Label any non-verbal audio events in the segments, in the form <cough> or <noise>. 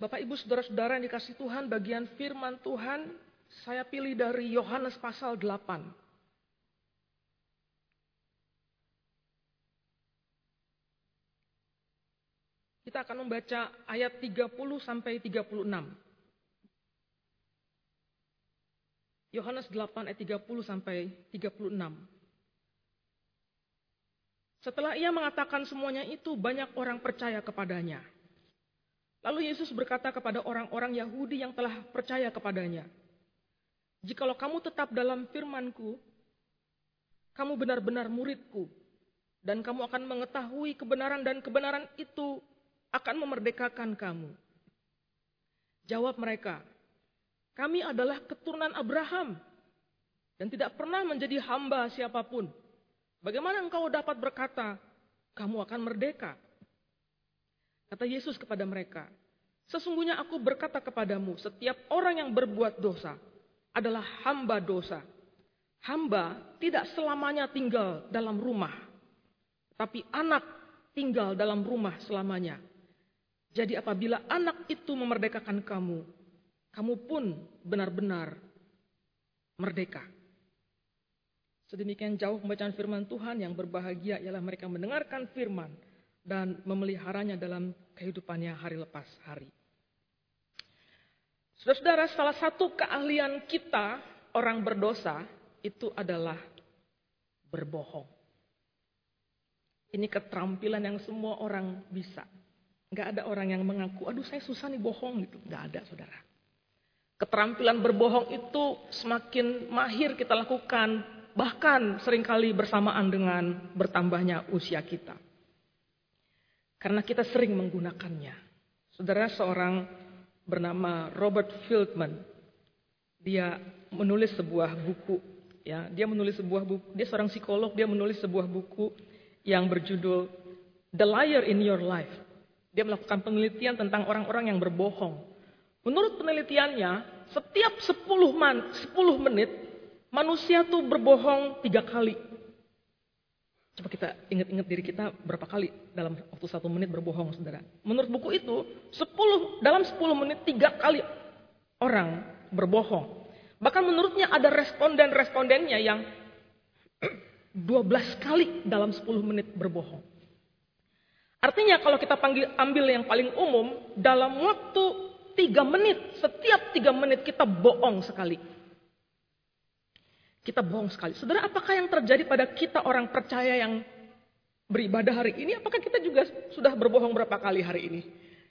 Bapak Ibu Saudara-saudara yang dikasih Tuhan, bagian firman Tuhan saya pilih dari Yohanes pasal 8. Kita akan membaca ayat 30 sampai 36. Yohanes 8 ayat 30 sampai 36. Setelah ia mengatakan semuanya itu, banyak orang percaya kepadanya. Lalu Yesus berkata kepada orang-orang Yahudi yang telah percaya kepadanya, Jikalau kamu tetap dalam firmanku, kamu benar-benar muridku, dan kamu akan mengetahui kebenaran dan kebenaran itu akan memerdekakan kamu. Jawab mereka, kami adalah keturunan Abraham dan tidak pernah menjadi hamba siapa pun. Bagaimana engkau dapat berkata, kamu akan merdeka? Kata Yesus kepada mereka, sesungguhnya aku berkata kepadamu, setiap orang yang berbuat dosa adalah hamba dosa. Hamba tidak selamanya tinggal dalam rumah, tapi anak tinggal dalam rumah selamanya. Jadi apabila anak itu memerdekakan kamu, kamu pun benar-benar merdeka. Sedemikian jauh pembacaan firman Tuhan yang berbahagia ialah mereka mendengarkan firman dan memeliharanya dalam kehidupannya hari lepas hari. Saudara-saudara, salah satu keahlian kita orang berdosa itu adalah berbohong. Ini keterampilan yang semua orang bisa. Nggak ada orang yang mengaku, aduh saya susah nih bohong gitu. Nggak ada saudara. Keterampilan berbohong itu semakin mahir kita lakukan, bahkan sering kali bersamaan dengan bertambahnya usia kita. Karena kita sering menggunakannya. Saudara seorang bernama Robert Fieldman, dia menulis sebuah buku. Ya, dia menulis sebuah buku. Dia seorang psikolog. Dia menulis sebuah buku yang berjudul The Liar in Your Life. Dia melakukan penelitian tentang orang-orang yang berbohong. Menurut penelitiannya, setiap 10, man, 10 menit manusia tuh berbohong tiga kali. Coba kita ingat-ingat diri kita berapa kali dalam waktu satu menit berbohong, saudara. Menurut buku itu, 10, dalam 10 menit tiga kali orang berbohong. Bahkan menurutnya ada responden-respondennya yang <clears throat> 12 kali dalam 10 menit berbohong. Artinya kalau kita panggil, ambil yang paling umum, dalam waktu tiga menit, setiap tiga menit kita bohong sekali. Kita bohong sekali. Saudara, apakah yang terjadi pada kita orang percaya yang beribadah hari ini? Apakah kita juga sudah berbohong berapa kali hari ini?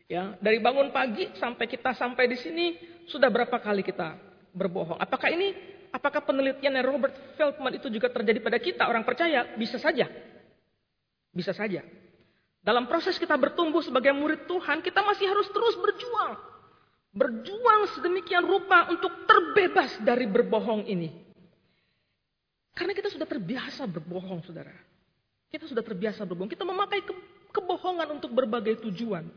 Ya, dari bangun pagi sampai kita sampai di sini sudah berapa kali kita berbohong? Apakah ini, apakah penelitian Robert Feldman itu juga terjadi pada kita orang percaya? Bisa saja, bisa saja. Dalam proses kita bertumbuh sebagai murid Tuhan, kita masih harus terus berjuang. Berjuang sedemikian rupa untuk terbebas dari berbohong ini. Karena kita sudah terbiasa berbohong, saudara. Kita sudah terbiasa berbohong. Kita memakai ke kebohongan untuk berbagai tujuan.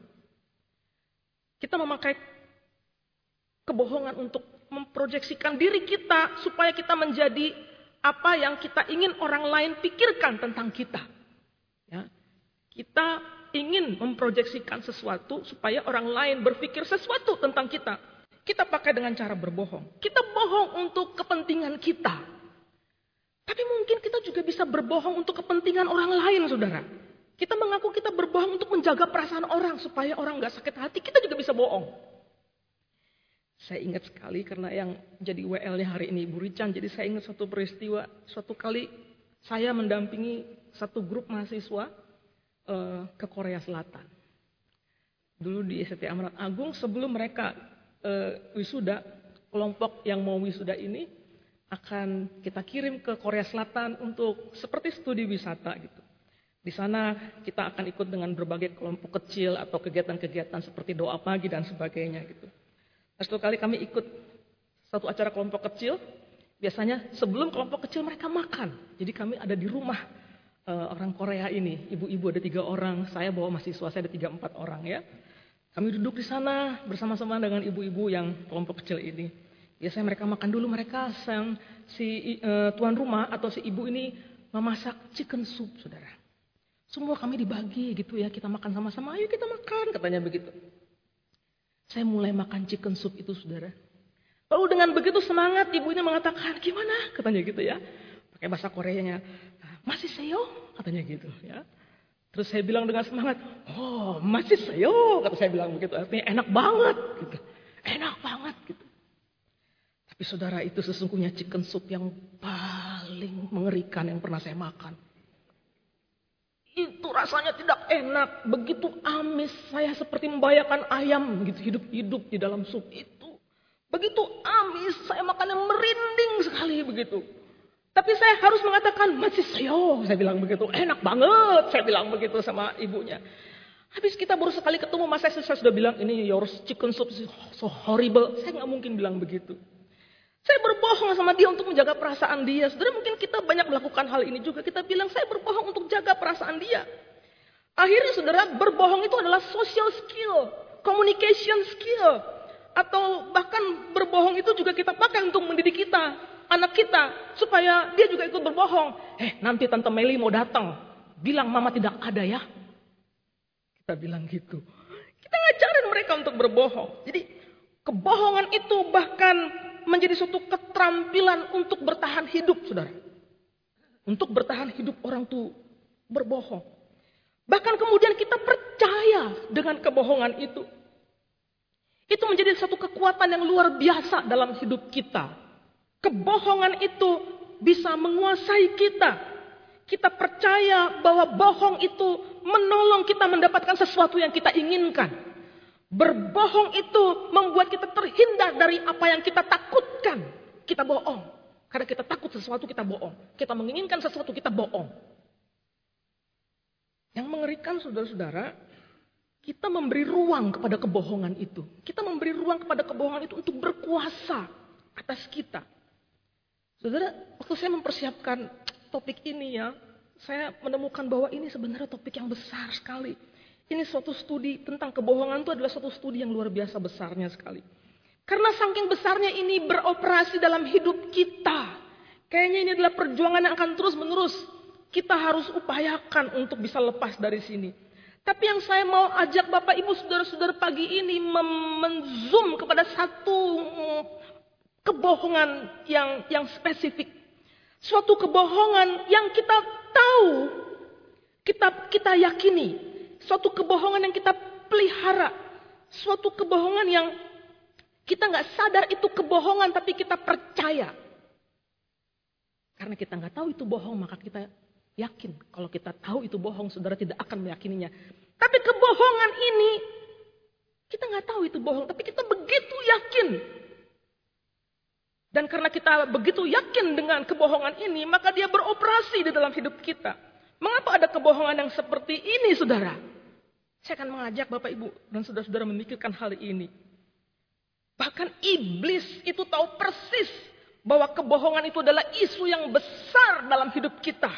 Kita memakai kebohongan untuk memproyeksikan diri kita supaya kita menjadi apa yang kita ingin orang lain pikirkan tentang kita. Ya. Kita ingin memproyeksikan sesuatu supaya orang lain berpikir sesuatu tentang kita. Kita pakai dengan cara berbohong. Kita bohong untuk kepentingan kita. Tapi mungkin kita juga bisa berbohong untuk kepentingan orang lain, saudara. Kita mengaku kita berbohong untuk menjaga perasaan orang supaya orang nggak sakit hati. Kita juga bisa bohong. Saya ingat sekali karena yang jadi WL-nya hari ini Ibu Rican. Jadi saya ingat suatu peristiwa. Suatu kali saya mendampingi satu grup mahasiswa uh, ke Korea Selatan. Dulu di ST Amanat Agung sebelum mereka uh, wisuda, kelompok yang mau wisuda ini akan kita kirim ke Korea Selatan untuk seperti studi wisata gitu. Di sana kita akan ikut dengan berbagai kelompok kecil atau kegiatan-kegiatan seperti doa pagi dan sebagainya gitu. Nah, satu kali kami ikut satu acara kelompok kecil, biasanya sebelum kelompok kecil mereka makan. Jadi kami ada di rumah uh, orang Korea ini. Ibu-ibu ada tiga orang, saya bawa mahasiswa saya ada tiga empat orang ya. Kami duduk di sana bersama-sama dengan ibu-ibu yang kelompok kecil ini. Biasanya mereka makan dulu mereka sang si uh, tuan rumah atau si ibu ini memasak chicken soup, saudara. Semua kami dibagi gitu ya, kita makan sama-sama, ayo kita makan, katanya begitu. Saya mulai makan chicken soup itu saudara. Lalu dengan begitu semangat ibunya mengatakan, gimana? Katanya gitu ya. Pakai bahasa Koreanya. Masih seyo? Katanya gitu ya. Terus saya bilang dengan semangat, oh masih seyo? Kata saya bilang begitu. Artinya enak banget gitu. Enak. Tapi saudara itu sesungguhnya chicken soup yang paling mengerikan yang pernah saya makan. Itu rasanya tidak enak, begitu amis. Saya seperti membayangkan ayam gitu hidup-hidup di dalam sup itu. Begitu amis, saya makannya merinding sekali begitu. Tapi saya harus mengatakan, masih sayo. Saya bilang begitu, enak banget. Saya bilang begitu sama ibunya. Habis kita baru sekali ketemu, mas saya, sudah bilang, ini your chicken soup so horrible. Saya nggak mungkin bilang begitu. Saya berbohong sama dia untuk menjaga perasaan dia. Saudara mungkin kita banyak melakukan hal ini juga. Kita bilang saya berbohong untuk jaga perasaan dia. Akhirnya saudara berbohong itu adalah social skill, communication skill. Atau bahkan berbohong itu juga kita pakai untuk mendidik kita, anak kita. Supaya dia juga ikut berbohong. Eh nanti Tante Meli mau datang. Bilang mama tidak ada ya. Kita bilang gitu. Kita ngajarin mereka untuk berbohong. Jadi kebohongan itu bahkan menjadi suatu keterampilan untuk bertahan hidup, saudara. Untuk bertahan hidup orang tuh berbohong. Bahkan kemudian kita percaya dengan kebohongan itu. Itu menjadi satu kekuatan yang luar biasa dalam hidup kita. Kebohongan itu bisa menguasai kita. Kita percaya bahwa bohong itu menolong kita mendapatkan sesuatu yang kita inginkan. Berbohong itu membuat kita terhindar dari apa yang kita takutkan. Kita bohong. Karena kita takut sesuatu kita bohong. Kita menginginkan sesuatu kita bohong. Yang mengerikan saudara-saudara, kita memberi ruang kepada kebohongan itu. Kita memberi ruang kepada kebohongan itu untuk berkuasa atas kita. Saudara, waktu saya mempersiapkan topik ini ya, saya menemukan bahwa ini sebenarnya topik yang besar sekali. Ini suatu studi tentang kebohongan itu adalah suatu studi yang luar biasa besarnya sekali. Karena saking besarnya ini beroperasi dalam hidup kita. Kayaknya ini adalah perjuangan yang akan terus menerus. Kita harus upayakan untuk bisa lepas dari sini. Tapi yang saya mau ajak Bapak Ibu Saudara-saudara pagi ini menzoom kepada satu mm, kebohongan yang yang spesifik. Suatu kebohongan yang kita tahu, kita kita yakini Suatu kebohongan yang kita pelihara. Suatu kebohongan yang kita nggak sadar itu kebohongan tapi kita percaya. Karena kita nggak tahu itu bohong maka kita yakin. Kalau kita tahu itu bohong saudara tidak akan meyakininya. Tapi kebohongan ini kita nggak tahu itu bohong tapi kita begitu yakin. Dan karena kita begitu yakin dengan kebohongan ini maka dia beroperasi di dalam hidup kita. Mengapa ada kebohongan yang seperti ini saudara? Saya akan mengajak Bapak Ibu dan saudara-saudara memikirkan hal ini. Bahkan iblis itu tahu persis bahwa kebohongan itu adalah isu yang besar dalam hidup kita.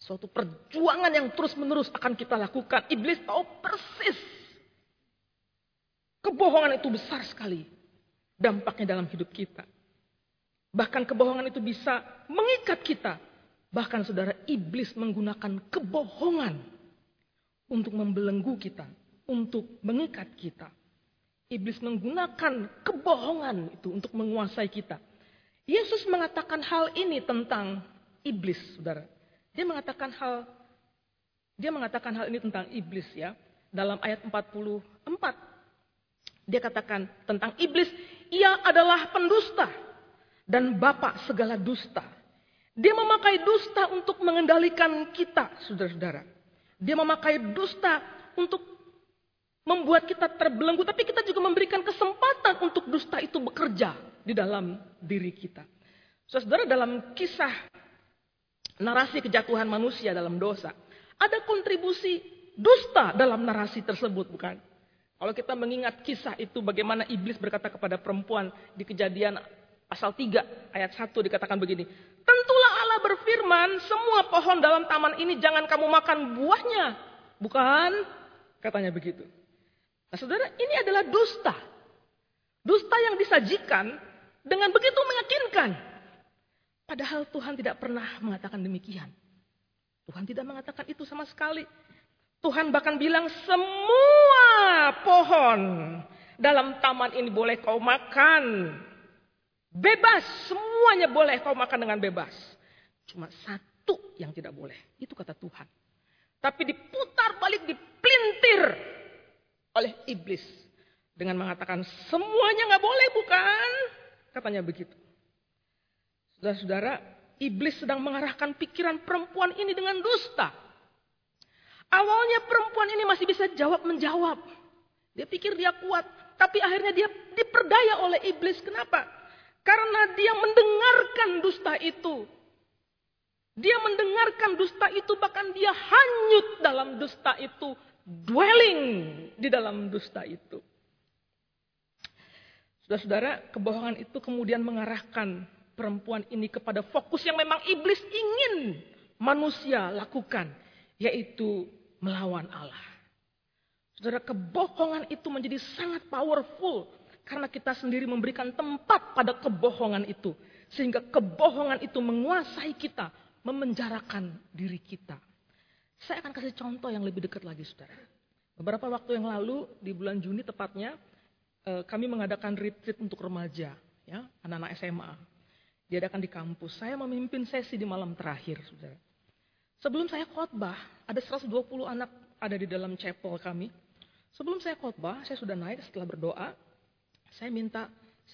Suatu perjuangan yang terus-menerus akan kita lakukan. Iblis tahu persis. Kebohongan itu besar sekali dampaknya dalam hidup kita. Bahkan kebohongan itu bisa mengikat kita. Bahkan saudara iblis menggunakan kebohongan untuk membelenggu kita, untuk mengikat kita. Iblis menggunakan kebohongan itu untuk menguasai kita. Yesus mengatakan hal ini tentang iblis, Saudara. Dia mengatakan hal dia mengatakan hal ini tentang iblis ya. Dalam ayat 44 dia katakan tentang iblis, ia adalah pendusta dan bapak segala dusta. Dia memakai dusta untuk mengendalikan kita, saudara-saudara. Dia memakai dusta untuk membuat kita terbelenggu, tapi kita juga memberikan kesempatan untuk dusta itu bekerja di dalam diri kita. Saudara, dalam kisah narasi kejatuhan manusia dalam dosa, ada kontribusi dusta dalam narasi tersebut, bukan? Kalau kita mengingat kisah itu bagaimana iblis berkata kepada perempuan di kejadian pasal 3 ayat 1 dikatakan begini. Tentulah Allah berfirman, semua pohon dalam taman ini jangan kamu makan buahnya. Bukan? Katanya begitu. Nah saudara, ini adalah dusta. Dusta yang disajikan dengan begitu meyakinkan. Padahal Tuhan tidak pernah mengatakan demikian. Tuhan tidak mengatakan itu sama sekali. Tuhan bahkan bilang semua pohon Dalam taman ini boleh kau makan. Bebas, semuanya boleh kau makan dengan bebas. Cuma satu yang tidak boleh, itu kata Tuhan. Tapi diputar balik, dipelintir oleh iblis. Dengan mengatakan semuanya nggak boleh bukan? Katanya begitu. Saudara-saudara, iblis sedang mengarahkan pikiran perempuan ini dengan dusta. Awalnya perempuan ini masih bisa jawab menjawab. Dia pikir dia kuat, tapi akhirnya dia diperdaya oleh iblis. Kenapa? Karena dia mendengarkan dusta itu. Dia mendengarkan dusta itu, bahkan dia hanyut dalam dusta itu, dwelling di dalam dusta itu. Saudara-saudara, kebohongan itu kemudian mengarahkan perempuan ini kepada fokus yang memang iblis ingin manusia lakukan, yaitu melawan Allah. Saudara, kebohongan itu menjadi sangat powerful karena kita sendiri memberikan tempat pada kebohongan itu, sehingga kebohongan itu menguasai kita, memenjarakan diri kita. Saya akan kasih contoh yang lebih dekat lagi, saudara. Beberapa waktu yang lalu, di bulan Juni tepatnya, eh, kami mengadakan retreat untuk remaja, ya, anak-anak SMA. Diadakan di kampus. Saya memimpin sesi di malam terakhir, saudara. Sebelum saya khotbah, ada 120 anak ada di dalam chapel kami. Sebelum saya khotbah, saya sudah naik setelah berdoa. Saya minta,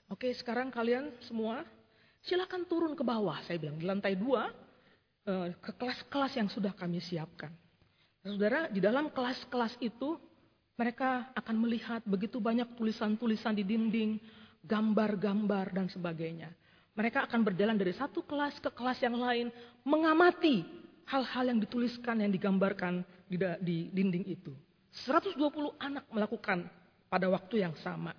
oke okay, sekarang kalian semua silakan turun ke bawah. Saya bilang di lantai dua Eh, ke kelas-kelas yang sudah kami siapkan. Saudara, di dalam kelas-kelas itu mereka akan melihat begitu banyak tulisan-tulisan di dinding, gambar-gambar dan sebagainya. Mereka akan berjalan dari satu kelas ke kelas yang lain, mengamati hal-hal yang dituliskan, yang digambarkan di, di dinding itu. 120 anak melakukan pada waktu yang sama.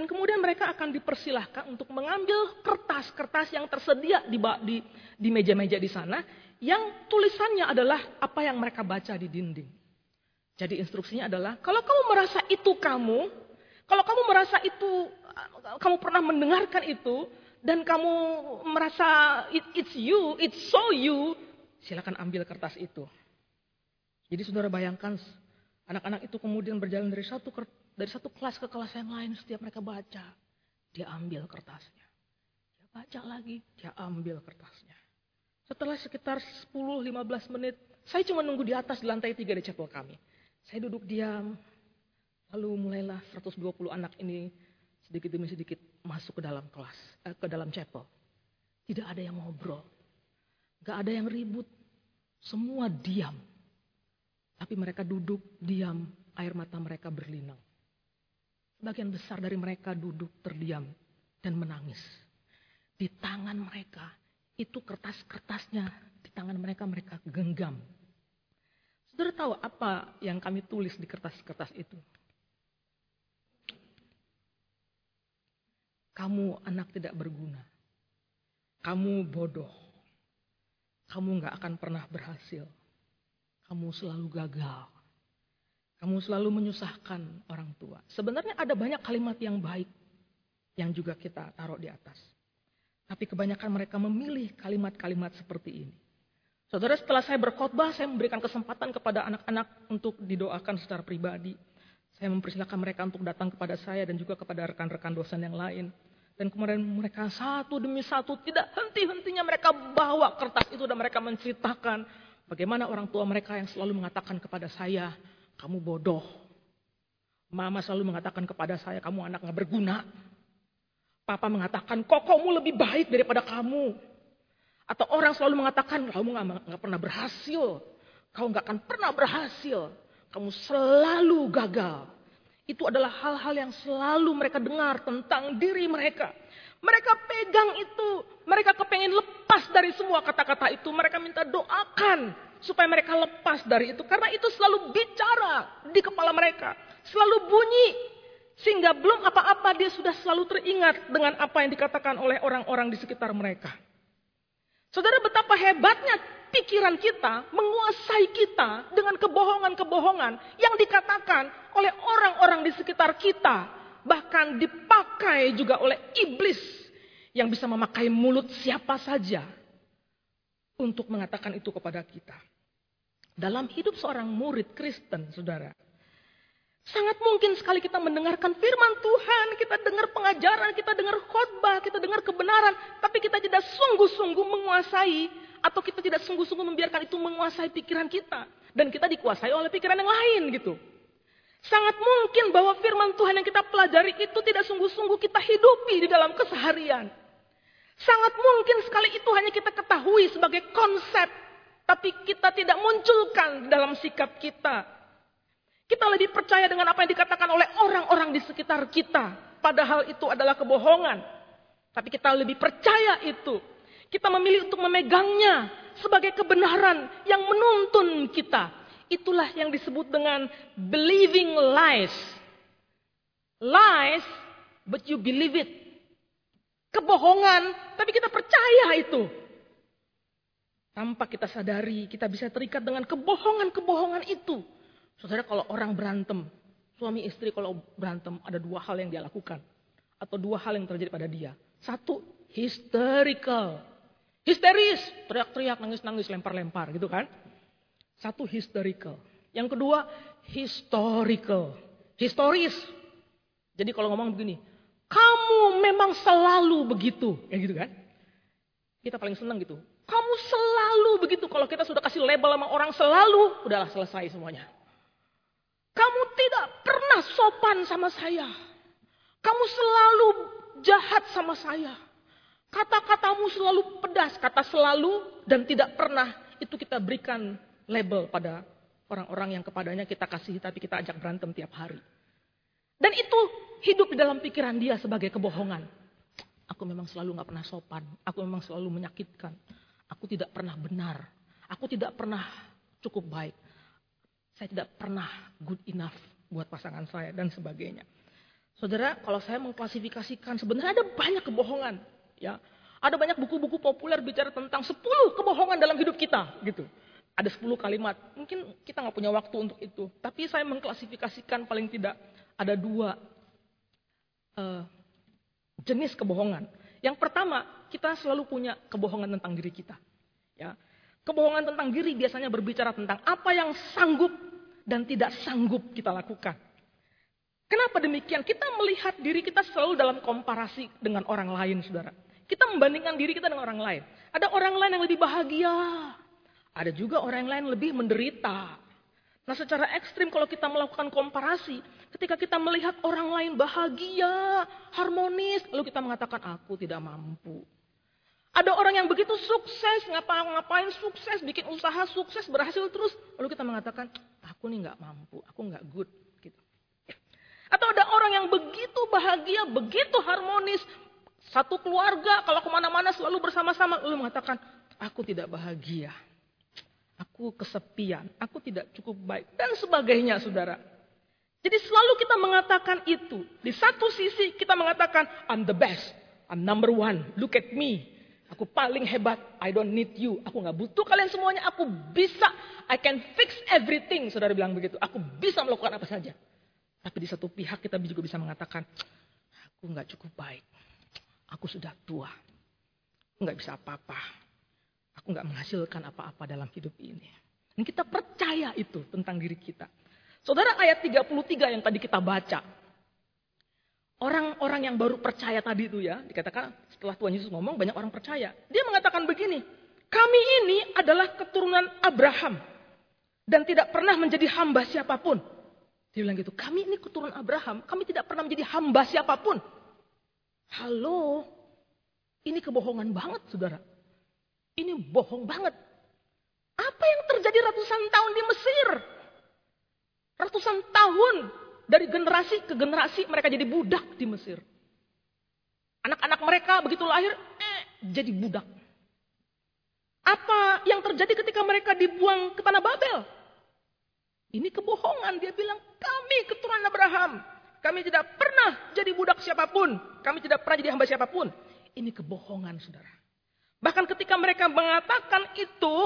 Dan kemudian mereka akan dipersilahkan untuk mengambil kertas-kertas yang tersedia di, di, di meja-meja di sana, yang tulisannya adalah apa yang mereka baca di dinding. Jadi instruksinya adalah, kalau kamu merasa itu kamu, kalau kamu merasa itu, kamu pernah mendengarkan itu, dan kamu merasa it, it's you, it's so you, silakan ambil kertas itu. Jadi saudara bayangkan, anak-anak itu kemudian berjalan dari satu dari satu kelas ke kelas yang lain setiap mereka baca, dia ambil kertasnya. Dia baca lagi, dia ambil kertasnya. Setelah sekitar 10-15 menit, saya cuma nunggu di atas di lantai tiga di chapel kami. Saya duduk diam, lalu mulailah 120 anak ini sedikit demi sedikit masuk ke dalam kelas, eh, ke dalam chapel. Tidak ada yang ngobrol, gak ada yang ribut, semua diam. Tapi mereka duduk diam, air mata mereka berlinang. Sebagian besar dari mereka duduk terdiam dan menangis. Di tangan mereka itu kertas-kertasnya di tangan mereka mereka genggam. Saudara tahu apa yang kami tulis di kertas-kertas itu? Kamu anak tidak berguna. Kamu bodoh. Kamu nggak akan pernah berhasil. Kamu selalu gagal. Kamu selalu menyusahkan orang tua. Sebenarnya ada banyak kalimat yang baik yang juga kita taruh di atas. Tapi kebanyakan mereka memilih kalimat-kalimat seperti ini. Saudara, setelah saya berkhotbah, saya memberikan kesempatan kepada anak-anak untuk didoakan secara pribadi. Saya mempersilahkan mereka untuk datang kepada saya dan juga kepada rekan-rekan dosen yang lain. Dan kemudian mereka satu demi satu tidak henti-hentinya mereka bawa kertas itu dan mereka menceritakan bagaimana orang tua mereka yang selalu mengatakan kepada saya, kamu bodoh. Mama selalu mengatakan kepada saya, kamu anak gak berguna. Papa mengatakan, kok kamu lebih baik daripada kamu. Atau orang selalu mengatakan, kamu gak pernah berhasil. Kau gak akan pernah berhasil. Kamu selalu gagal. Itu adalah hal-hal yang selalu mereka dengar tentang diri mereka. Mereka pegang itu. Mereka kepengen lepas dari semua kata-kata itu. Mereka minta doakan supaya mereka lepas dari itu. Karena itu selalu bicara di kepala mereka. Selalu bunyi. Sehingga belum apa-apa dia sudah selalu teringat dengan apa yang dikatakan oleh orang-orang di sekitar mereka. Saudara betapa hebatnya pikiran kita menguasai kita dengan kebohongan-kebohongan yang dikatakan oleh orang-orang di sekitar kita. Bahkan dipakai juga oleh iblis yang bisa memakai mulut siapa saja untuk mengatakan itu kepada kita. Dalam hidup seorang murid Kristen, saudara, Sangat mungkin sekali kita mendengarkan firman Tuhan, kita dengar pengajaran, kita dengar khotbah, kita dengar kebenaran, tapi kita tidak sungguh-sungguh menguasai atau kita tidak sungguh-sungguh membiarkan itu menguasai pikiran kita dan kita dikuasai oleh pikiran yang lain gitu. Sangat mungkin bahwa firman Tuhan yang kita pelajari itu tidak sungguh-sungguh kita hidupi di dalam keseharian. Sangat mungkin sekali itu hanya kita ketahui sebagai konsep, tapi kita tidak munculkan dalam sikap kita, kita lebih percaya dengan apa yang dikatakan oleh orang-orang di sekitar kita. Padahal itu adalah kebohongan. Tapi kita lebih percaya itu. Kita memilih untuk memegangnya sebagai kebenaran yang menuntun kita. Itulah yang disebut dengan believing lies. Lies, but you believe it. Kebohongan, tapi kita percaya itu. Tanpa kita sadari, kita bisa terikat dengan kebohongan-kebohongan itu. Saudara kalau orang berantem, suami istri kalau berantem ada dua hal yang dia lakukan. Atau dua hal yang terjadi pada dia. Satu, hysterical. Histeris, teriak-teriak, nangis-nangis, lempar-lempar gitu kan. Satu hysterical. Yang kedua, historical. Historis. Jadi kalau ngomong begini, kamu memang selalu begitu. Ya gitu kan. Kita paling senang gitu. Kamu selalu begitu. Kalau kita sudah kasih label sama orang selalu, udahlah selesai semuanya. Kamu tidak pernah sopan sama saya. Kamu selalu jahat sama saya. Kata-katamu selalu pedas, kata selalu dan tidak pernah itu kita berikan label pada orang-orang yang kepadanya kita kasih tapi kita ajak berantem tiap hari. Dan itu hidup di dalam pikiran dia sebagai kebohongan. Aku memang selalu gak pernah sopan. Aku memang selalu menyakitkan. Aku tidak pernah benar. Aku tidak pernah cukup baik saya tidak pernah good enough buat pasangan saya dan sebagainya. Saudara, kalau saya mengklasifikasikan sebenarnya ada banyak kebohongan, ya. Ada banyak buku-buku populer bicara tentang 10 kebohongan dalam hidup kita, gitu. Ada 10 kalimat. Mungkin kita nggak punya waktu untuk itu, tapi saya mengklasifikasikan paling tidak ada dua uh, jenis kebohongan. Yang pertama, kita selalu punya kebohongan tentang diri kita. Ya. Kebohongan tentang diri biasanya berbicara tentang apa yang sanggup dan tidak sanggup kita lakukan. Kenapa demikian? Kita melihat diri kita selalu dalam komparasi dengan orang lain, saudara. Kita membandingkan diri kita dengan orang lain. Ada orang lain yang lebih bahagia. Ada juga orang lain yang lebih menderita. Nah secara ekstrim kalau kita melakukan komparasi, ketika kita melihat orang lain bahagia, harmonis, lalu kita mengatakan aku tidak mampu. Ada orang yang begitu sukses, ngapa-ngapain sukses, bikin usaha sukses, berhasil terus. Lalu kita mengatakan, aku nih nggak mampu, aku nggak good. Gitu. Atau ada orang yang begitu bahagia, begitu harmonis. Satu keluarga, kalau ke mana-mana selalu bersama-sama. Lalu mengatakan, aku tidak bahagia. Aku kesepian, aku tidak cukup baik. Dan sebagainya, saudara. Jadi selalu kita mengatakan itu. Di satu sisi kita mengatakan, I'm the best. I'm number one. Look at me. Aku paling hebat. I don't need you. Aku nggak butuh kalian semuanya. Aku bisa. I can fix everything. Saudara bilang begitu. Aku bisa melakukan apa saja. Tapi di satu pihak kita juga bisa mengatakan, aku nggak cukup baik. Aku sudah tua. Aku nggak bisa apa-apa. Aku nggak menghasilkan apa-apa dalam hidup ini. Dan kita percaya itu tentang diri kita. Saudara ayat 33 yang tadi kita baca. Orang-orang yang baru percaya tadi itu ya, dikatakan setelah Tuhan Yesus ngomong banyak orang percaya. Dia mengatakan begini, kami ini adalah keturunan Abraham dan tidak pernah menjadi hamba siapa pun. Dia bilang gitu, kami ini keturunan Abraham, kami tidak pernah menjadi hamba siapa pun. Halo, ini kebohongan banget saudara. Ini bohong banget. Apa yang terjadi ratusan tahun di Mesir? Ratusan tahun dari generasi ke generasi mereka jadi budak di Mesir. Anak-anak mereka begitu lahir, eh, jadi budak. Apa yang terjadi ketika mereka dibuang ke tanah Babel? Ini kebohongan. Dia bilang, kami keturunan Abraham. Kami tidak pernah jadi budak siapa pun. Kami tidak pernah jadi hamba siapa pun. Ini kebohongan, saudara. Bahkan ketika mereka mengatakan itu,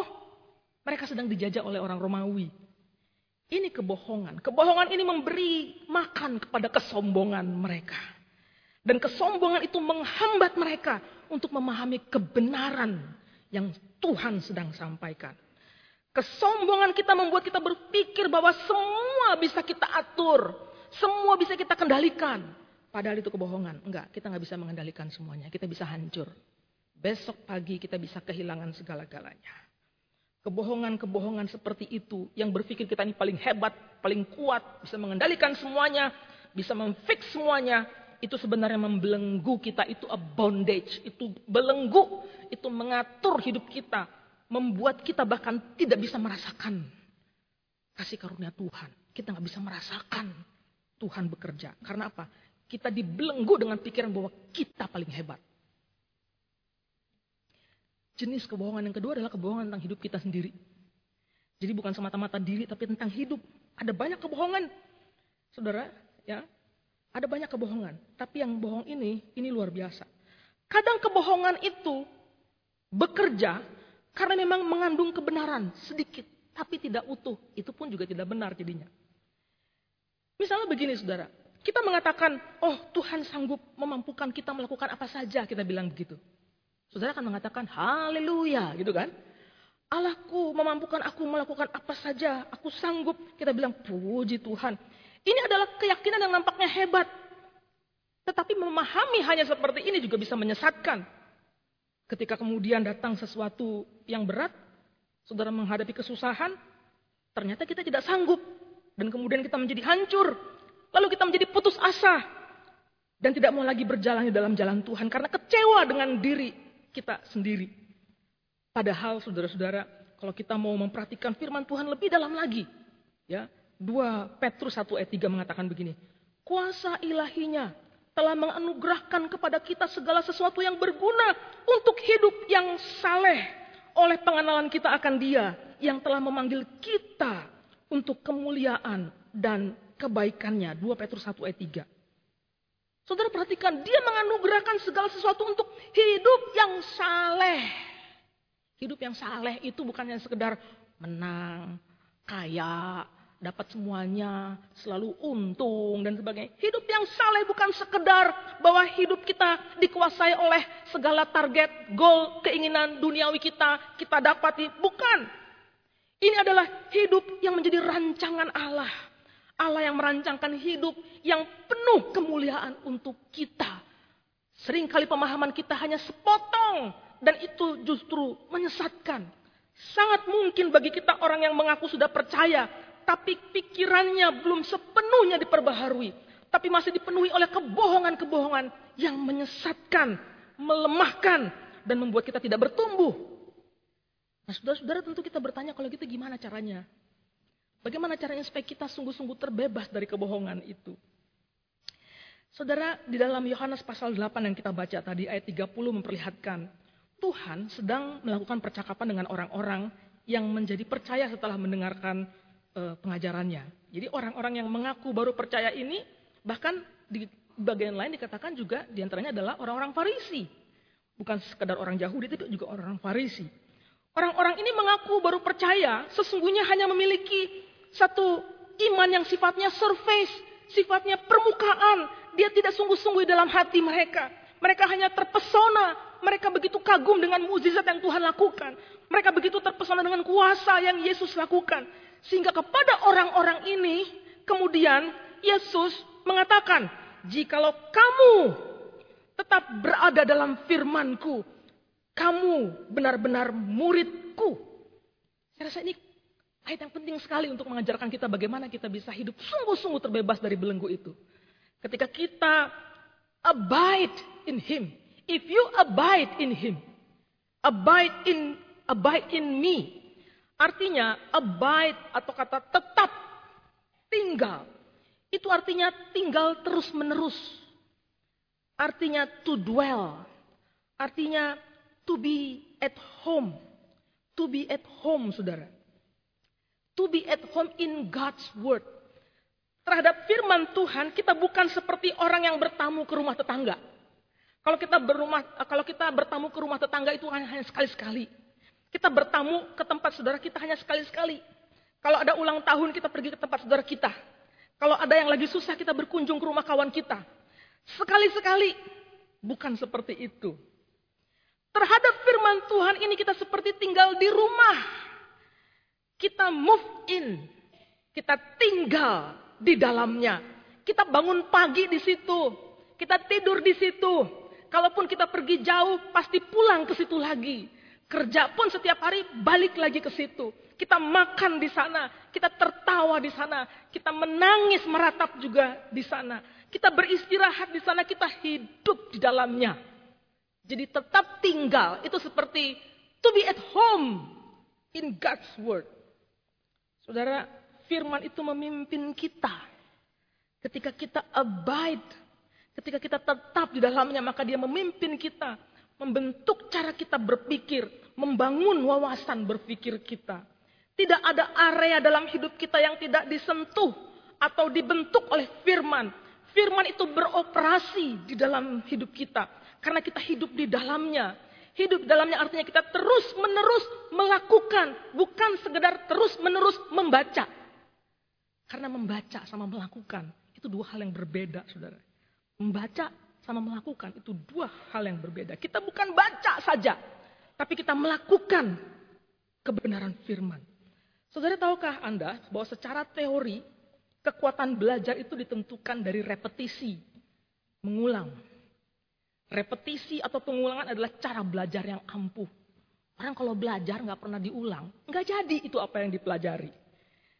mereka sedang dijajah oleh orang Romawi. Ini kebohongan. Kebohongan ini memberi makan kepada kesombongan mereka. Dan kesombongan itu menghambat mereka untuk memahami kebenaran yang Tuhan sedang sampaikan. Kesombongan kita membuat kita berpikir bahwa semua bisa kita atur. Semua bisa kita kendalikan. Padahal itu kebohongan. Enggak, kita nggak bisa mengendalikan semuanya. Kita bisa hancur. Besok pagi kita bisa kehilangan segala-galanya. Kebohongan-kebohongan seperti itu yang berpikir kita ini paling hebat, paling kuat, bisa mengendalikan semuanya, bisa memfix semuanya, itu sebenarnya membelenggu kita, itu a bondage, itu belenggu, itu mengatur hidup kita, membuat kita bahkan tidak bisa merasakan kasih karunia Tuhan. Kita nggak bisa merasakan Tuhan bekerja. Karena apa? Kita dibelenggu dengan pikiran bahwa kita paling hebat. Jenis kebohongan yang kedua adalah kebohongan tentang hidup kita sendiri. Jadi bukan semata-mata diri tapi tentang hidup. Ada banyak kebohongan. Saudara, ya. Ada banyak kebohongan. Tapi yang bohong ini, ini luar biasa. Kadang kebohongan itu bekerja karena memang mengandung kebenaran sedikit, tapi tidak utuh. Itu pun juga tidak benar jadinya. Misalnya begini saudara, kita mengatakan, oh Tuhan sanggup memampukan kita melakukan apa saja, kita bilang begitu. Saudara akan mengatakan, haleluya gitu kan. Allahku memampukan aku melakukan apa saja, aku sanggup. Kita bilang, puji Tuhan. Ini adalah keyakinan yang nampaknya hebat. Tetapi memahami hanya seperti ini juga bisa menyesatkan. Ketika kemudian datang sesuatu yang berat, saudara menghadapi kesusahan, ternyata kita tidak sanggup. Dan kemudian kita menjadi hancur. Lalu kita menjadi putus asa. Dan tidak mau lagi berjalan di dalam jalan Tuhan. Karena kecewa dengan diri kita sendiri. Padahal saudara-saudara, kalau kita mau memperhatikan firman Tuhan lebih dalam lagi. ya 2 Petrus 1 ayat 3 mengatakan begini. Kuasa ilahinya telah menganugerahkan kepada kita segala sesuatu yang berguna untuk hidup yang saleh oleh pengenalan kita akan Dia yang telah memanggil kita untuk kemuliaan dan kebaikannya. 2 Petrus 1 ayat 3. Saudara perhatikan, dia menganugerahkan segala sesuatu untuk hidup yang saleh. Hidup yang saleh itu bukan yang sekedar menang, kaya, dapat semuanya, selalu untung dan sebagainya. Hidup yang saleh bukan sekedar bahwa hidup kita dikuasai oleh segala target, goal, keinginan duniawi kita, kita dapati. Bukan. Ini adalah hidup yang menjadi rancangan Allah. Allah yang merancangkan hidup yang penuh kemuliaan untuk kita. Seringkali pemahaman kita hanya sepotong dan itu justru menyesatkan. Sangat mungkin bagi kita orang yang mengaku sudah percaya tapi pikirannya belum sepenuhnya diperbaharui. Tapi masih dipenuhi oleh kebohongan-kebohongan yang menyesatkan, melemahkan, dan membuat kita tidak bertumbuh. Nah saudara-saudara tentu kita bertanya kalau gitu gimana caranya? Bagaimana caranya supaya kita sungguh-sungguh terbebas dari kebohongan itu? Saudara, di dalam Yohanes pasal 8 yang kita baca tadi ayat 30 memperlihatkan Tuhan sedang melakukan percakapan dengan orang-orang yang menjadi percaya setelah mendengarkan uh, pengajarannya. Jadi orang-orang yang mengaku baru percaya ini bahkan di bagian lain dikatakan juga di antaranya adalah orang-orang Farisi. Bukan sekedar orang Yahudi tapi juga orang-orang Farisi. Orang-orang ini mengaku baru percaya sesungguhnya hanya memiliki satu iman yang sifatnya surface, sifatnya permukaan. Dia tidak sungguh-sungguh dalam hati mereka. Mereka hanya terpesona. Mereka begitu kagum dengan mukjizat yang Tuhan lakukan. Mereka begitu terpesona dengan kuasa yang Yesus lakukan. Sehingga kepada orang-orang ini kemudian Yesus mengatakan, jikalau kamu tetap berada dalam firmanku, kamu benar-benar muridku. Saya rasa ini ayat yang penting sekali untuk mengajarkan kita bagaimana kita bisa hidup sungguh-sungguh terbebas dari belenggu itu. Ketika kita abide in him. If you abide in him, abide in abide in me, Artinya abide atau kata tetap tinggal. Itu artinya tinggal terus menerus. Artinya to dwell. Artinya to be at home. To be at home saudara. To be at home in God's word. Terhadap firman Tuhan kita bukan seperti orang yang bertamu ke rumah tetangga. Kalau kita berumah, kalau kita bertamu ke rumah tetangga itu hanya sekali-sekali. Kita bertamu ke tempat saudara kita hanya sekali-sekali. Kalau ada ulang tahun kita pergi ke tempat saudara kita. Kalau ada yang lagi susah kita berkunjung ke rumah kawan kita. Sekali-sekali. Bukan seperti itu. Terhadap firman Tuhan ini kita seperti tinggal di rumah. Kita move in. Kita tinggal di dalamnya. Kita bangun pagi di situ. Kita tidur di situ. Kalaupun kita pergi jauh, pasti pulang ke situ lagi. Kerja pun setiap hari balik lagi ke situ. Kita makan di sana, kita tertawa di sana, kita menangis meratap juga di sana. Kita beristirahat di sana, kita hidup di dalamnya. Jadi tetap tinggal, itu seperti to be at home in God's word. Saudara, firman itu memimpin kita. Ketika kita abide, ketika kita tetap di dalamnya, maka dia memimpin kita. Membentuk cara kita berpikir, membangun wawasan berpikir kita. Tidak ada area dalam hidup kita yang tidak disentuh atau dibentuk oleh firman. Firman itu beroperasi di dalam hidup kita. Karena kita hidup di dalamnya. Hidup dalamnya artinya kita terus menerus melakukan. Bukan sekedar terus menerus membaca. Karena membaca sama melakukan itu dua hal yang berbeda saudara. Membaca sama melakukan itu dua hal yang berbeda. Kita bukan baca saja. Tapi kita melakukan kebenaran firman. Saudara tahukah Anda bahwa secara teori Kekuatan belajar itu ditentukan dari repetisi, mengulang. Repetisi atau pengulangan adalah cara belajar yang ampuh. Orang kalau belajar nggak pernah diulang, nggak jadi itu apa yang dipelajari.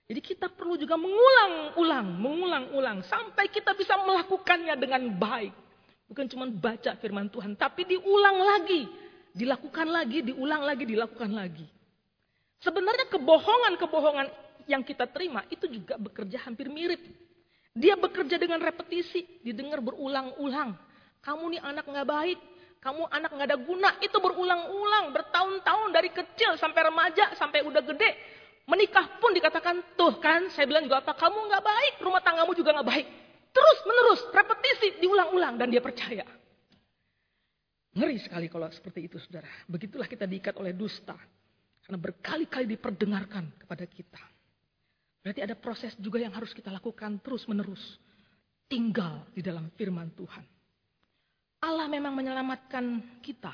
Jadi kita perlu juga mengulang-ulang, mengulang-ulang sampai kita bisa melakukannya dengan baik. Bukan cuma baca firman Tuhan, tapi diulang lagi, dilakukan lagi, diulang lagi, dilakukan lagi. Sebenarnya kebohongan-kebohongan yang kita terima itu juga bekerja hampir mirip. Dia bekerja dengan repetisi, didengar berulang-ulang. Kamu nih anak nggak baik, kamu anak nggak ada guna. Itu berulang-ulang, bertahun-tahun dari kecil sampai remaja, sampai udah gede. Menikah pun dikatakan, tuh kan saya bilang juga apa, kamu nggak baik, rumah tanggamu juga nggak baik. Terus menerus, repetisi, diulang-ulang dan dia percaya. Ngeri sekali kalau seperti itu saudara. Begitulah kita diikat oleh dusta. Karena berkali-kali diperdengarkan kepada kita. Berarti ada proses juga yang harus kita lakukan terus menerus. Tinggal di dalam firman Tuhan. Allah memang menyelamatkan kita.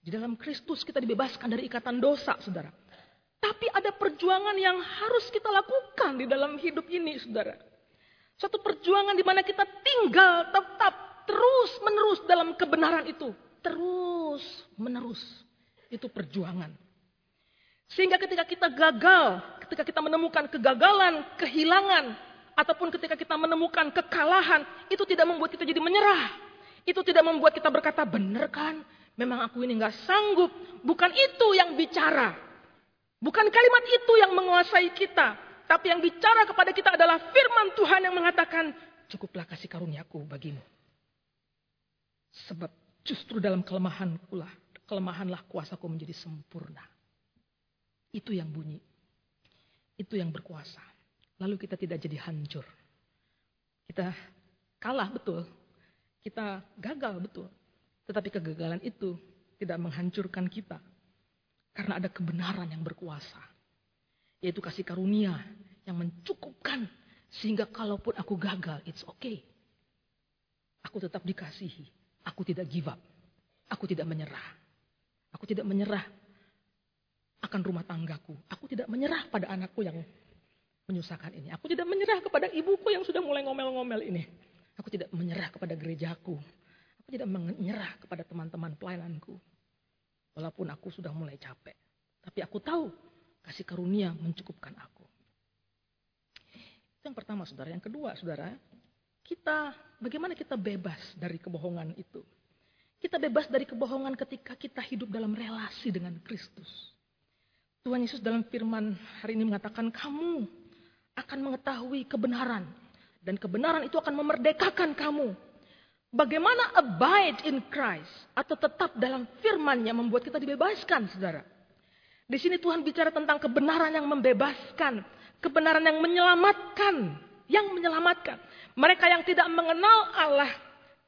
Di dalam Kristus kita dibebaskan dari ikatan dosa, saudara. Tapi ada perjuangan yang harus kita lakukan di dalam hidup ini, saudara. Satu perjuangan di mana kita tinggal tetap terus menerus dalam kebenaran itu. Terus menerus. Itu perjuangan. Sehingga ketika kita gagal, ketika kita menemukan kegagalan, kehilangan, ataupun ketika kita menemukan kekalahan, itu tidak membuat kita jadi menyerah. Itu tidak membuat kita berkata, benar kan? Memang aku ini nggak sanggup. Bukan itu yang bicara. Bukan kalimat itu yang menguasai kita. Tapi yang bicara kepada kita adalah firman Tuhan yang mengatakan, cukuplah kasih karuniaku bagimu. Sebab justru dalam kelemahanku lah, kelemahanlah kuasaku menjadi sempurna. Itu yang bunyi. Itu yang berkuasa. Lalu kita tidak jadi hancur. Kita kalah betul. Kita gagal betul. Tetapi kegagalan itu tidak menghancurkan kita. Karena ada kebenaran yang berkuasa. Yaitu kasih karunia yang mencukupkan. Sehingga kalaupun aku gagal, it's okay. Aku tetap dikasihi. Aku tidak give up. Aku tidak menyerah. Aku tidak menyerah akan rumah tanggaku. Aku tidak menyerah pada anakku yang menyusahkan ini. Aku tidak menyerah kepada ibuku yang sudah mulai ngomel-ngomel ini. Aku tidak menyerah kepada gerejaku. Aku tidak menyerah kepada teman-teman pelayananku. Walaupun aku sudah mulai capek. Tapi aku tahu kasih karunia mencukupkan aku. Itu yang pertama saudara. Yang kedua saudara. Kita, bagaimana kita bebas dari kebohongan itu. Kita bebas dari kebohongan ketika kita hidup dalam relasi dengan Kristus. Tuhan Yesus dalam firman hari ini mengatakan kamu akan mengetahui kebenaran. Dan kebenaran itu akan memerdekakan kamu. Bagaimana abide in Christ atau tetap dalam firman yang membuat kita dibebaskan saudara. Di sini Tuhan bicara tentang kebenaran yang membebaskan. Kebenaran yang menyelamatkan. Yang menyelamatkan. Mereka yang tidak mengenal Allah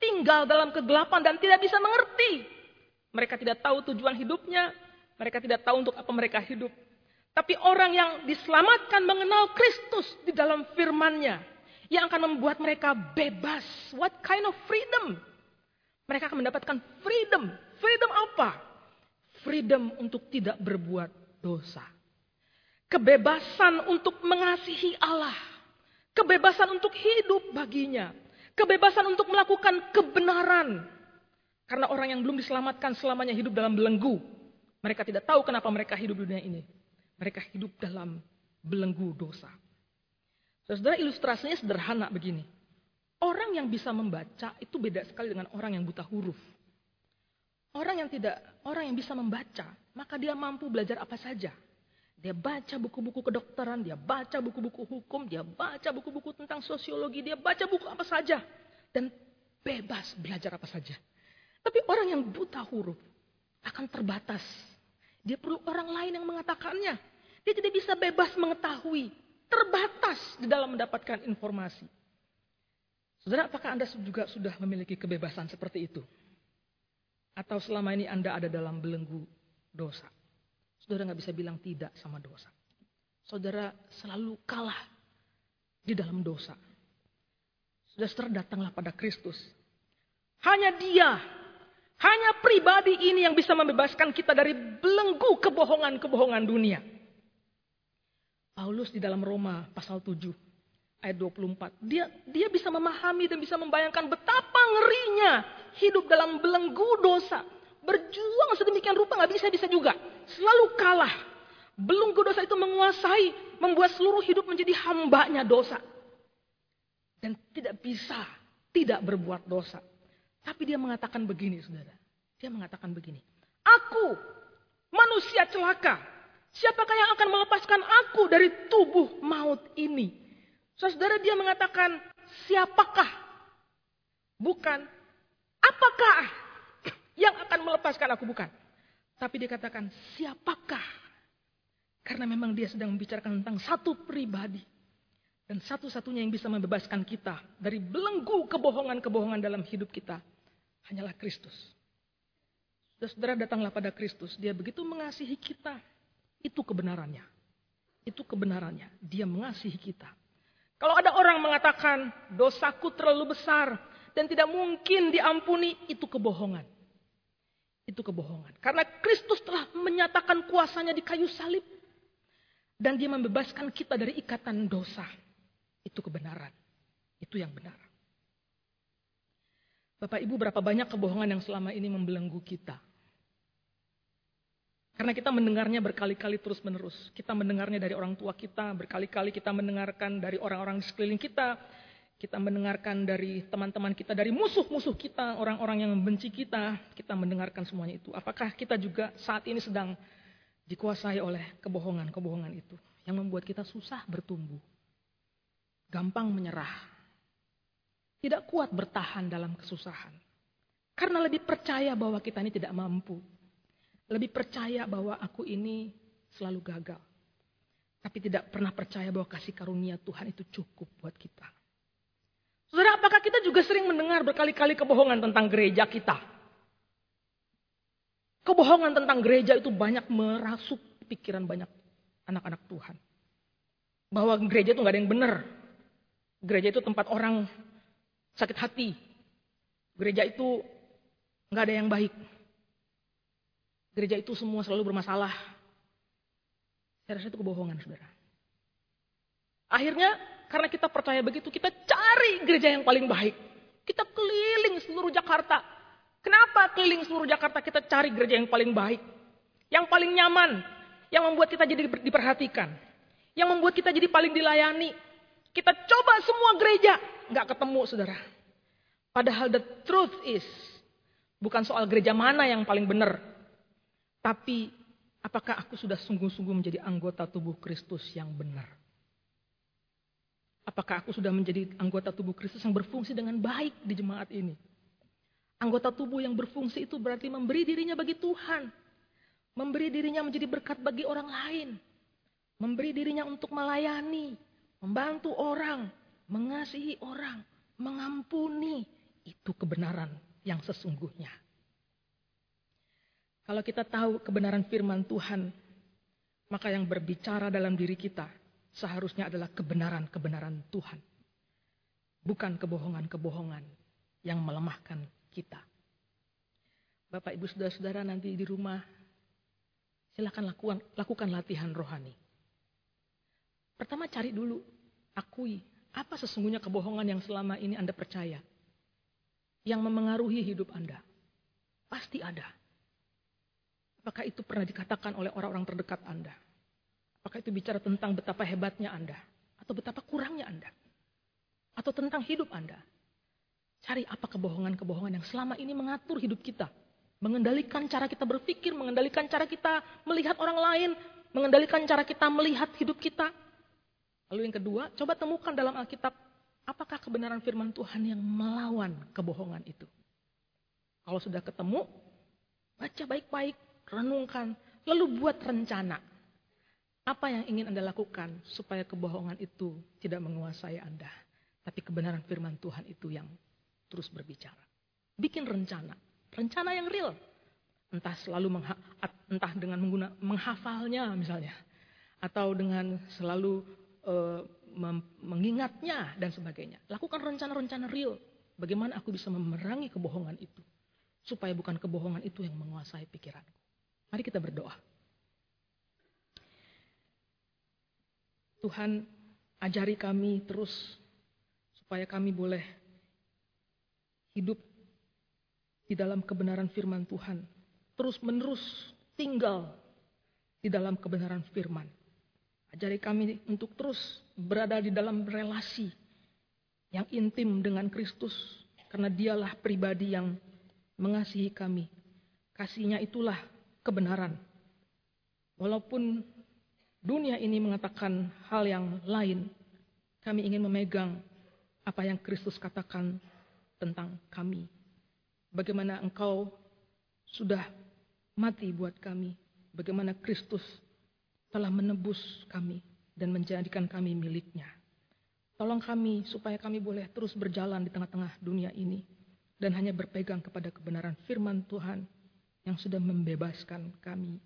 tinggal dalam kegelapan dan tidak bisa mengerti. Mereka tidak tahu tujuan hidupnya, mereka tidak tahu untuk apa mereka hidup. Tapi orang yang diselamatkan mengenal Kristus di dalam firman-Nya. Yang akan membuat mereka bebas. What kind of freedom? Mereka akan mendapatkan freedom. Freedom apa? Freedom untuk tidak berbuat dosa. kebebasan untuk mengasihi Allah, kebebasan untuk hidup baginya, kebebasan untuk melakukan kebenaran. Karena orang yang belum diselamatkan selamanya hidup dalam belenggu. Mereka tidak tahu kenapa mereka hidup di dunia ini. Mereka hidup dalam belenggu dosa. Saudara ilustrasinya sederhana begini. Orang yang bisa membaca itu beda sekali dengan orang yang buta huruf. Orang yang tidak, orang yang bisa membaca, maka dia mampu belajar apa saja. Dia baca buku-buku kedokteran, dia baca buku-buku hukum, dia baca buku-buku tentang sosiologi, dia baca buku apa saja. Dan bebas belajar apa saja. Tapi orang yang buta huruf akan terbatas. Dia perlu orang lain yang mengatakannya. Dia tidak bisa bebas mengetahui. Terbatas di dalam mendapatkan informasi. Saudara, apakah Anda juga sudah memiliki kebebasan seperti itu? Atau selama ini Anda ada dalam belenggu dosa? Saudara nggak bisa bilang tidak sama dosa. Saudara selalu kalah di dalam dosa. Saudara datanglah pada Kristus. Hanya dia, hanya pribadi ini yang bisa membebaskan kita dari belenggu kebohongan-kebohongan dunia. Paulus di dalam Roma pasal 7 ayat 24. Dia dia bisa memahami dan bisa membayangkan betapa ngerinya hidup dalam belenggu dosa. Berjuang sedemikian rupa nggak bisa-bisa juga. Selalu kalah. Belenggu dosa itu menguasai, membuat seluruh hidup menjadi hambanya dosa. Dan tidak bisa tidak berbuat dosa. Tapi dia mengatakan begini, saudara. Dia mengatakan begini. Aku, manusia celaka. Siapakah yang akan melepaskan aku dari tubuh maut ini? Saudara dia mengatakan, siapakah? Bukan, apakah yang akan melepaskan aku? Bukan. Tapi dia katakan, siapakah? Karena memang dia sedang membicarakan tentang satu pribadi. Dan satu-satunya yang bisa membebaskan kita dari belenggu kebohongan-kebohongan dalam hidup kita hanyalah Kristus. Saudara datanglah pada Kristus. Dia begitu mengasihi kita. Itu kebenarannya. Itu kebenarannya. Dia mengasihi kita. Kalau ada orang mengatakan dosaku terlalu besar dan tidak mungkin diampuni, itu kebohongan. Itu kebohongan. Karena Kristus telah menyatakan kuasanya di kayu salib. Dan dia membebaskan kita dari ikatan dosa. Itu kebenaran. Itu yang benar. Bapak Ibu berapa banyak kebohongan yang selama ini membelenggu kita. Karena kita mendengarnya berkali-kali terus-menerus. Kita mendengarnya dari orang tua kita, berkali-kali kita mendengarkan dari orang-orang di sekeliling kita. Kita mendengarkan dari teman-teman kita, dari musuh-musuh kita, orang-orang yang membenci kita. Kita mendengarkan semuanya itu. Apakah kita juga saat ini sedang dikuasai oleh kebohongan-kebohongan itu. Yang membuat kita susah bertumbuh. Gampang menyerah. Tidak kuat bertahan dalam kesusahan. Karena lebih percaya bahwa kita ini tidak mampu lebih percaya bahwa aku ini selalu gagal. Tapi tidak pernah percaya bahwa kasih karunia Tuhan itu cukup buat kita. Saudara, apakah kita juga sering mendengar berkali-kali kebohongan tentang gereja kita? Kebohongan tentang gereja itu banyak merasuk pikiran banyak anak-anak Tuhan. Bahwa gereja itu nggak ada yang benar. Gereja itu tempat orang sakit hati. Gereja itu nggak ada yang baik. Gereja itu semua selalu bermasalah. Saya rasa itu kebohongan, saudara. Akhirnya, karena kita percaya begitu, kita cari gereja yang paling baik. Kita keliling seluruh Jakarta. Kenapa keliling seluruh Jakarta kita cari gereja yang paling baik? Yang paling nyaman. Yang membuat kita jadi diperhatikan. Yang membuat kita jadi paling dilayani. Kita coba semua gereja. Nggak ketemu, saudara. Padahal the truth is, bukan soal gereja mana yang paling benar, tapi apakah aku sudah sungguh-sungguh menjadi anggota tubuh Kristus yang benar? Apakah aku sudah menjadi anggota tubuh Kristus yang berfungsi dengan baik di jemaat ini? Anggota tubuh yang berfungsi itu berarti memberi dirinya bagi Tuhan. Memberi dirinya menjadi berkat bagi orang lain. Memberi dirinya untuk melayani, membantu orang, mengasihi orang, mengampuni. Itu kebenaran yang sesungguhnya. Kalau kita tahu kebenaran firman Tuhan, maka yang berbicara dalam diri kita seharusnya adalah kebenaran-kebenaran Tuhan. Bukan kebohongan-kebohongan yang melemahkan kita. Bapak, Ibu, Saudara-saudara nanti di rumah, silakan lakukan, lakukan latihan rohani. Pertama cari dulu, akui apa sesungguhnya kebohongan yang selama ini Anda percaya. Yang memengaruhi hidup Anda. Pasti ada. Apakah itu pernah dikatakan oleh orang-orang terdekat Anda? Apakah itu bicara tentang betapa hebatnya Anda? Atau betapa kurangnya Anda? Atau tentang hidup Anda? Cari apa kebohongan-kebohongan yang selama ini mengatur hidup kita. Mengendalikan cara kita berpikir, mengendalikan cara kita melihat orang lain, mengendalikan cara kita melihat hidup kita. Lalu yang kedua, coba temukan dalam Alkitab apakah kebenaran firman Tuhan yang melawan kebohongan itu. Kalau sudah ketemu, baca baik-baik, renungkan, lalu buat rencana. Apa yang ingin Anda lakukan supaya kebohongan itu tidak menguasai Anda. Tapi kebenaran firman Tuhan itu yang terus berbicara. Bikin rencana, rencana yang real. Entah selalu entah dengan mengguna menghafalnya misalnya atau dengan selalu uh, mengingatnya dan sebagainya. Lakukan rencana-rencana real. Bagaimana aku bisa memerangi kebohongan itu. Supaya bukan kebohongan itu yang menguasai pikiranku. Mari kita berdoa. Tuhan ajari kami terus supaya kami boleh hidup di dalam kebenaran firman Tuhan. Terus menerus tinggal di dalam kebenaran firman. Ajari kami untuk terus berada di dalam relasi yang intim dengan Kristus. Karena dialah pribadi yang mengasihi kami. Kasihnya itulah kebenaran. Walaupun dunia ini mengatakan hal yang lain, kami ingin memegang apa yang Kristus katakan tentang kami. Bagaimana engkau sudah mati buat kami. Bagaimana Kristus telah menebus kami dan menjadikan kami miliknya. Tolong kami supaya kami boleh terus berjalan di tengah-tengah dunia ini dan hanya berpegang kepada kebenaran firman Tuhan yang sudah membebaskan kami,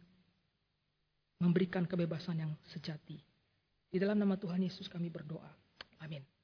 memberikan kebebasan yang sejati. Di dalam nama Tuhan Yesus kami berdoa. Amin.